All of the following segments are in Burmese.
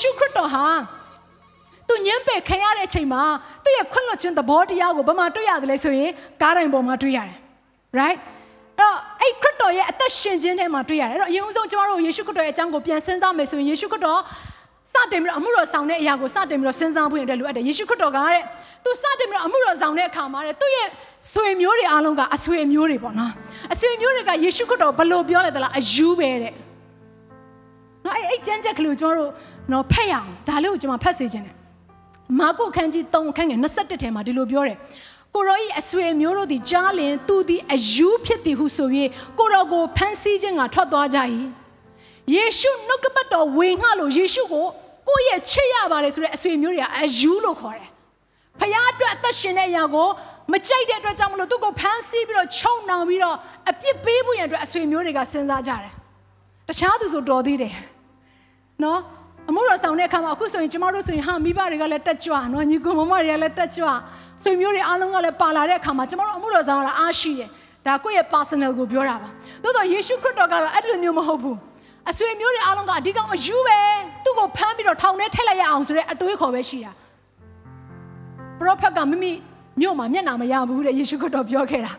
ရှုခရစ်တော်ဟာသူညှင်းပယ်ခံရတဲ့အချိန်မှာသူ့ရဲ့ခွင့်လွှတ်ခြင်းသဘောတရားကိုဘယ်မှာတွေ့ရတယ်လဲဆိုရင်ကားတိုင်းပေါ်မှာတွေ့ရတယ် right အဲ့တော့အဲ့ခရစ်တော်ရဲ့အသက်ရှင်ခြင်းထဲမှာတွေ့ရတယ်အဲ့တော့အရင်ဆုံးကျမတို့ယေရှုခရစ်တော်ရဲ့အကြောင်းကိုပြန်စဉ်းစားမယ်ဆိုရင်ယေရှုခရစ်တော်စတင်ပြီးတော့အမှုတော်ဆောင်တဲ့အရာကိုစတင်ပြီးတော့စဉ်းစားဖို့အတွက်လိုအပ်တယ်ယေရှုခရစ်တော်ကတဲ့သူစတင်ပြီးတော့အမှုတော်ဆောင်တဲ့အခါမှာတဲ့သူ့ရဲ့ဆွေမျိုးတွေအားလုံးကအဆွေမျိုးတွေပေါ့နော်အဆွေမျိုးတွေကယေရှုခရစ်တော်ဘယ်လိုပြောလဲသလားအယူပဲတဲ့နော် အဲ့အဲ့ကျမ်းချက်ကလေးကိုကျွန်တော်တို့နော်ဖတ်ရအောင်ဒါလေးကိုကျွန်မဖတ်စေခြင်းတယ်မာကုခန်းကြီး3ခန်းငယ်21ထဲမှာဒီလိုပြောတယ်ကိုရောဤအဆွေမျိုးတို့သည်ကြားလင်သူသည်အယူဖြစ်သည်ဟုဆို၍ကိုရောကိုဖန်ဆီးခြင်းကထွက်သွားကြ၏ယေရှုနှုတ်ကပတ်တော်ဝင်ငှလို့ယေရှုကိုကိုယ့်ရဲ့ချစ်ရပါတယ်ဆိုတဲ့အဆွေမျိုးတွေကအယူလို့ခေါ်တယ်ဖခင်အတွက်အသက်ရှင်တဲ့အရာကိုမကြိုက်တဲ့အတွက်ကြောင့်မလို့သူ့ကိုဖန်ဆီးပြီးတော့ချုံနှောင်ပြီးတော့အပြစ်ပေးဖို့ရန်အတွက်အဆွေမျိုးတွေကစဉ်းစားကြတယ်တခြားသူဆိုတော်သေးတယ် နော်အမှုတော်ဆောင်တဲ့အခါမှာအခုဆိုရင်ကျမတို့ဆိုရင်ဟာမိဘတွေကလည်းတက်ကြွနော်ညီကောင်မမတွေကလည်းတက်ကြွဆွေမျိုးတွေအားလုံးကလည်းပါလာတဲ့အခါမှာကျမတို့အမှုတော်ဆောင်ကလည်းအားရှိတယ်ဒါကိုယ့်ရဲ့ personal ကိုပြောတာပါသို့တော့ယေရှုခရစ်တော်ကတော့အဲ့ဒီလိုမျိုးမဟုတ်ဘူးအဆွေမျိုးတွေအားလုံးကအဓိကောင်အယူပဲသူ့ကိုဖမ်းပြီးတော့ထောင်ထဲထည့်လိုက်ရအောင်ဆိုတဲ့အတွေးခေါ်ပဲရှိတာပရောဖက်ကမိမိမြို့မှာမျက်နှာမရဘူးတဲ့ယေရှုခရစ်တော်ပြောခဲ့တာ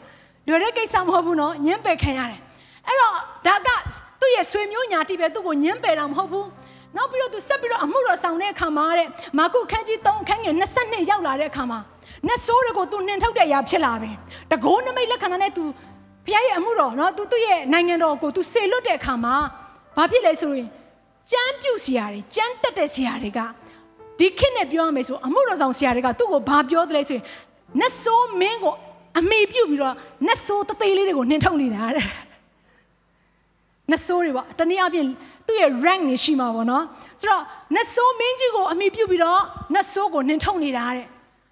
လွယ်တဲ့ကိစ္စမဟုတ်ဘူးနော်ညှင်းပယ်ခံရတယ်အဲ့တော့ဒါကသူ့ရဲ့ဆွေမျိုးညာတိပဲသူ့ကိုညှင်းပယ်တာမဟုတ်ဘူး နောက်ပြီးတော့သူဆက်ပြီးတော့အမှုတော်ဆောင်တဲ့အခါမှာတဲ့မာကုခန်းကြီး3ခန်းငယ်22ရောက်လာတဲ့အခါမှာနတ်ဆိုးတွေကိုသူနှင်ထုတ်တဲ့အရာဖြစ်လာပြီတကိုးနမိတ်လက္ခဏာနဲ့သူဘုရားရဲ့အမှုတော်နော်သူသူ့ရဲ့နိုင်ငံတော်ကိုသူစေလွတ်တဲ့အခါမှာဘာဖြစ်လဲဆိုရင်ကြမ်းပြုတ်စရာတွေကြမ်းတက်တဲ့စရာတွေကဒီခေတ်နဲ့ပြောရမယ်ဆိုအမှုတော်ဆောင်စရာတွေကသူ့ကိုဘာပြောတယ်လဲဆိုရင်နတ်ဆိုးမင်းကိုအမေပြုတ်ပြီးတော့နတ်ဆိုးတသေးလေးတွေကိုနှင်ထုတ်နေတာတဲ့ နတ်ဆိုးတွေပေါ့တနည်းအားဖြင့်သူ့ရဲ့ rank နေရှိမှာပေါ့နော်ဆိုတော့နတ်ဆိုးမင်းကြီးကိုအမိပြုတ်ပြီးတော့နတ်ဆိုးကိုနှင်ထုတ်နေတာတဲ့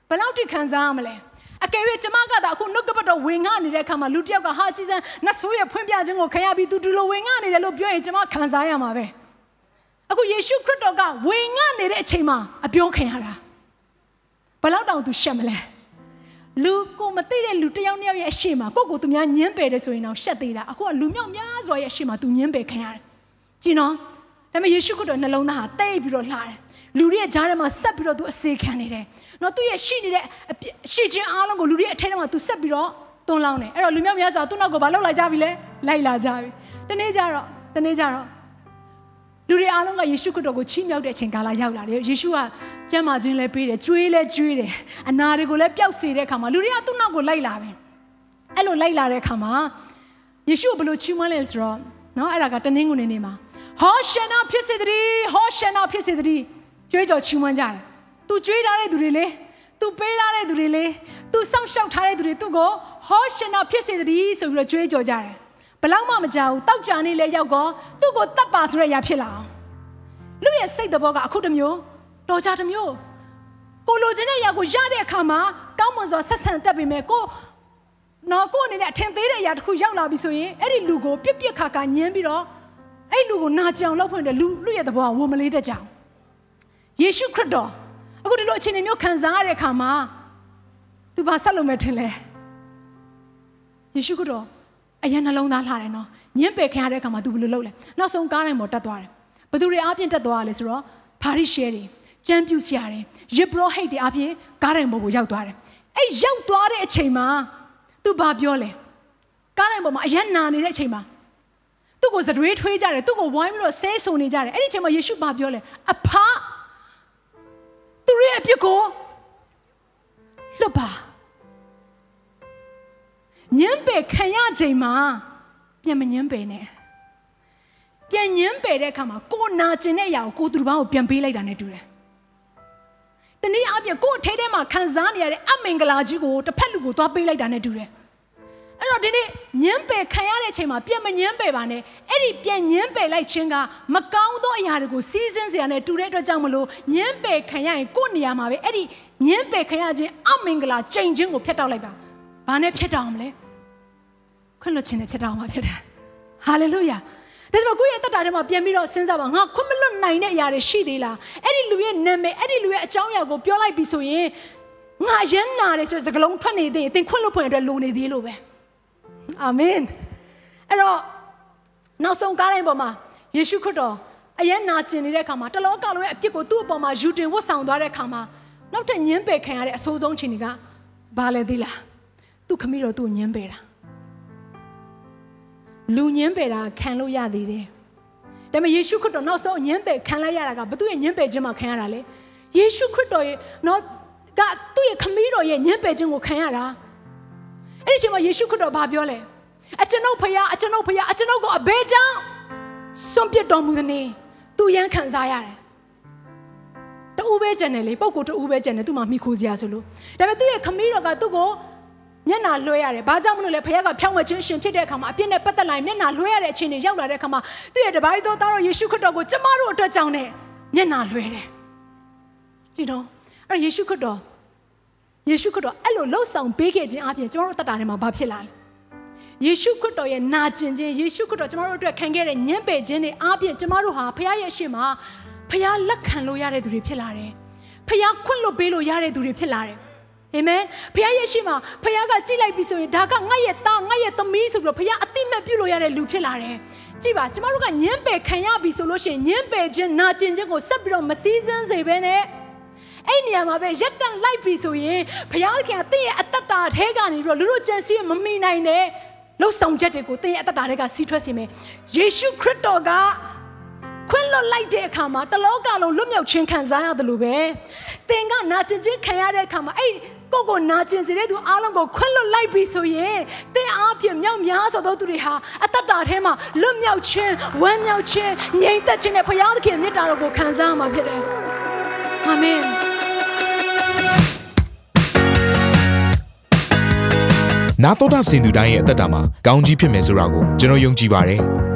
ဘယ်လောက်ထိခံစားရမလဲအကယ်၍ကျမကသာအခုနှုတ်ကပတ်တော်ဝင်ငှနေတဲ့အခါမှာလူတစ်ယောက်ကဟာကြည်စံနတ်ဆိုးရဲ့ဖွင့်ပြခြင်းကိုခံရပြီးသူဒီလိုဝင်ငှနေတယ်လို့ပြောရင်ကျမခံစားရမှာပဲအခုယေရှုခရစ်တော်ကဝင်ငှနေတဲ့အချိန်မှာအပြောခံရတာဘယ်လောက်တောင်သူရှက်မလဲ လူကိုမသိတဲ့လူတစ်ယောက်နှစ်ယောက်ရဲ့အရှိမကိုယ့်ကိုသူများညှင်းပယ်တယ်ဆိုရင်တော့ရှက်သေးတာအခုကလူမြောက်များစွာရဲ့အရှိမသူညှင်းပယ်ခံရတယ်ကြည်နော်ဒါပေမဲ့ယေရှုခရစ်တော်နှလုံးသားဟာတိတ်ပြီးတော့လှတယ်လူတွေရဲ့ကြားထဲမှာဆက်ပြီးတော့သူအစေခံနေတယ်နော်သူရဲ့ရှိနေတဲ့အပြစ်ရှိခြင်းအားလုံးကိုလူတွေရဲ့အထက်ထဲမှာသူဆက်ပြီးတော့တွန်းလောင်းတယ်အဲ့တော့လူမြောက်များစွာသူ့နောက်ကိုဘာလုပ်လာကြပြီလဲလိုက်လာကြပြီတနေ့ကျတော့တနေ့ကျတော့ လူတွေအားလုံးကယေရှုခရစ်တော်ကိုချီးမြှောက်တဲ့အချိန်ကာလရောက်လာတယ်ယေရှုကကျမ်းမာခြင်းလည်းပေးတယ်ကြွေးလည်းကြွေးတယ်အနာတွေကိုလည်းပျောက်စေတဲ့အခါမှာလူတွေကသူ့နောက်ကိုလိုက်လာပြီအဲ့လိုလိုက်လာတဲ့အခါမှာယေရှုကိုဘယ်လိုချီးမွမ်းလဲဆိုတော့နော်အဲ့ဒါကတနင်္ဂနွေနေ့မှာဟောရှင်နာဖြစ်စေတည်းဟောရှင်နာဖြစ်စေတည်းကြွေးကြော်ချီးမွမ်းကြတယ်သူကြွေးထားတဲ့သူတွေလေသူပေးထားတဲ့သူတွေလေသူစောင့်ရှောက်ထားတဲ့သူတွေသူ့ကိုဟောရှင်နာဖြစ်စေတည်းဆိုပြီးတော့ကြွေးကြော်ကြတယ် ဘယ်လောက်မှမကြောက်ဘူးတောက်ကြနေလဲရောက်ကောသူ့ကိုတတ်ပါဆိုတဲ့အရာဖြစ်လာအောင်လူရဲ့စိတ်သဘောကအခုတစ်မျိုးတော်ကြတစ်မျိုးကိုလိုချင်တဲ့အရာကိုရတဲ့အခါမှာကောင်းမွန်စွာဆက်ဆံတတ်ပေမဲ့ကိုနော်ကိုအနေနဲ့အထင်သေးတဲ့အရာတစ်ခုရောက်လာပြီဆိုရင်အဲ့ဒီလူကိုပြစ်ပြစ်ခါခါညှင်းပြီးတော့အဲ့လူကိုနာကြအောင်လုပ်ဖွင့်တယ်လူလူရဲ့သဘောကဝန်မလေးတတ်ကြအောင်ယေရှုခရစ်တော်အခုဒီလိုအခြေအနေမျိုးခံစားရတဲ့အခါမှာသူဘာဆက်လုပ်မယ်ထင်လဲယေရှုခရစ်တော် အရင်နှလုံးသားလှတယ်နော်ညှင်းပယ်ခံရတဲ့အခါမှာသူဘယ်လိုလုပ်လဲနောက်ဆုံးကားတိုင်းပေါ်တက်သွားတယ်ဘသူတွေအပြင်တက်သွားရလဲဆိုတော့ဖာရိရှဲတွေကျမ်းပြုဆရာတွေရစ်ဘရောဟိတ်တွေအပြင်ကားတိုင်ပေါ်ကိုရောက်သွားတယ်အဲ့ရောက်သွားတဲ့အချိန်မှာသူဘာပြောလဲကားတိုင်ပေါ်မှာအယံနာနေတဲ့အချိန်မှာသူ့ကိုသတွေးထွေးကြတယ်သူ့ကိုဝိုင်းပြီးတော့ဆဲဆုံနေကြတယ်အဲ့ဒီအချိန်မှာယေရှုဘာပြောလဲအဖသူရဲ့အပြစ်ကိုလွတ်ပါ ညံပယ်ခံရချိန်မှာပြန်မညံပယ်နဲ့ပြန်ညင်းပယ်တဲ့အခါမှာကိုနာကျင်တဲ့အရာကိုကိုသူတစ်ပါးကိုပြန်ပေးလိုက်တာနဲ့တူတယ်။တနည်းအားဖြင့်ကိုအထဲထဲမှာခံစားနေရတဲ့အမင်္ဂလာကြီးကိုတစ်ဖက်လူကိုသွားပေးလိုက်တာနဲ့တူတယ်။အဲ့တော့ဒီနေ့ညှင်းပယ်ခံရတဲ့အချိန်မှာပြန်မညှင်းပယ်ပါနဲ့အဲ့ဒီပြန်ညှင်းပယ်လိုက်ခြင်းကမကောင်းသောအရာတွေကိုစီးစင်းစရာနဲ့တူတဲ့အတွက်ကြောင့်မလို့ညှင်းပယ်ခံရရင်ကိုယ့်နေရာမှာပဲအဲ့ဒီညှင်းပယ်ခံရခြင်းအမင်္ဂလာချိန်ခြင်းကိုဖျက်တောက်လိုက်ပါ ဘာနဲ့ဖျက်တောက်အောင်မလဲခွင့်လွှတ်ခြင်းနဲ့ဖျက်တောက်အောင်မှာဖြစ်တယ်ဟာလေလုယာဒါဆိုကိုယ့်ရဲ့တက်တာထဲမှာပြန်ပြီးတော့စဉ်းစားပါငါခွင့်မလွတ်နိုင်တဲ့အရာတွေရှိသေးလားအဲ့ဒီလူရဲ့နာမည်အဲ့ဒီလူရဲ့အကြောင်းအရာကိုပြောလိုက်ပြီဆိုရင်ငါရမ်းနာတယ်ဆိုတဲ့စကားလုံးထွက်နေသေးရင်သင်ခွင့်လွတ်ဖွင့်အတွက်လိုနေသေးလို့ပဲအာမင်အဲ့တော့နောက်ဆုံးကားတိုင်းပေါ်မှာယေရှုခရစ်တော်အယက်နာကျင်နေတဲ့အခါမှာတလောကလုံးရဲ့အပြစ်ကိုသူ့အပေါ်မှာယူတင်ဝတ်ဆောင်သွားတဲ့အခါမှာနောက်ထပ်ညှင်းပယ်ခံရတဲ့အဆိုးဆုံးချိန်တွေကဘာလဲသိလား သူ့ခမီးတော်သူ့ကိုညှင်းပယ်တာလူညှင်းပယ်တာခံလို့ရသေးတယ်ဒါပေမဲ့ယေရှုခရစ်တော်နောက်ဆုံးညှင်းပယ်ခံလိုက်ရတာကဘသူ့ရဲ့ညှင်းပယ်ခြင်းမှာခံရတာလေယေရှုခရစ်တော်ရဲ့နော်ကသူ့ရဲ့ခမီးတော်ရဲ့ညှင်းပယ်ခြင်းကိုခံရတာအဲ့ဒီအချိန်မှာယေရှုခရစ်တော်ဘာပြောလဲအကျွန်ုပ်ဖခင်အကျွန်ုပ်ဖခင်အကျွန်ုပ်ကိုအဘဲကြောင့်စွန့်ပစ်တော်မူသည်နေသူရန်ခံစားရတယ်တူပဲကြံတယ်လေပုံကိုတူပဲကြံတယ်သူ့မှာမိခိုးစရာဆိုလို့ဒါပေမဲ့သူ့ရဲ့ခမီးတော်ကသူ့ကို မျက်နာလွှဲရတယ်။ဘာကြောင့်မလို့လဲဖခင်ကဖြောင်းဝဲခြင်းရှင်ဖြစ်တဲ့အခါမှာအပြစ်နဲ့ပတ်သက်လာရင်မျက်နာလွှဲရတဲ့အခြေအနေရောက်လာတဲ့အခါမှာသူ့ရဲ့တပါးတော်သားတော်ယေရှုခရစ်တော်ကိုကျမတို့အတွက်ကြောင့်နဲ့မျက်နာလွှဲတယ်။ကြည့်တော့အဲ့ယေရှုခရစ်တော်ယေရှုခရစ်တော်အဲ့လိုလှုပ်ဆောင်ပေးခဲ့ခြင်းအပြင်ကျမတို့တတ်တာထဲမှာဘာဖြစ်လာလဲ။ယေရှုခရစ်တော်ရဲ့နာကျင်ခြင်းယေရှုခရစ်တော်ကျမတို့အတွက်ခံခဲ့တဲ့ညှင်းပယ်ခြင်းတွေအပြင်ကျမတို့ဟာဖခင်ရဲ့ရှေ့မှာဖခင်လက်ခံလို့ရတဲ့သူတွေဖြစ်လာတယ်။ဖခင်ခွင့်လွတ်ပေးလို့ရတဲ့သူတွေဖြစ်လာတယ်။ အာမင်။ဖခင်ရဲ့ရှေ့မှာဖခင်ကကြည့်လိုက်ပြီဆိုရင်ဒါကငါ့ရဲ့သားငါ့ရဲ့သမီးဆိုပြီးတော့ဖခင်အတိမတ်ပြုလို့ရတဲ့လူဖြစ်လာတယ်။ကြည့်ပါကျမတို့ကညှင်းပယ်ခံရပြီဆိုလို့ရှိရင်ညှင်းပယ်ခြင်းနာကျင်ခြင်းကိုဆက်ပြီးတော့မစည်းစင်းစေဘဲနဲ့အဲ့နေရာမှာပဲရက်တန့်လိုက်ပြီဆိုရင်ဘုရားခင်ကတင့်ရဲ့အတ္တတာထဲကနေပြီးတော့လူတို့ကြံစည်မမိနိုင်တဲ့လှုပ်ဆောင်ချက်တွေကိုတင့်ရဲ့အတ္တတာထဲကစီးထွက်စေမယ်ယေရှုခရစ်တော်ကခွင့်လွတ်လိုက်တဲ့အခါမှာတလောကလုံးလွတ်မြောက်ခြင်းခံစားရတယ်လို့ပဲသင်ကနာကျင်ခြင်းခံရတဲ့အခါမှာအဲ့ ကိုကိုနာကျင်စေတဲ့သူအားလုံးကိုခွင့်လွတ်လိုက်ပြီဆိုရင်သင်အားဖြင့်မြောက်များစွာသောသူတွေဟာအတ္တတာထဲမှာလွတ်မြောက်ခြင်းဝမ်းမြောက်ခြင်းငြိမ်သက်ခြင်းနဲ့ဘုရားသခင်မြတ်တာတော်ကိုခံစားရမှာဖြစ်တယ်အာမင်နာတော်တာစင်သူတိုင်းရဲ့အသက်တာမှာကောင်းကြီးဖြစ်မယ်ဆိုတာကိုကျွန်တော်ယုံကြည်ပါတယ်။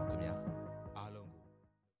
်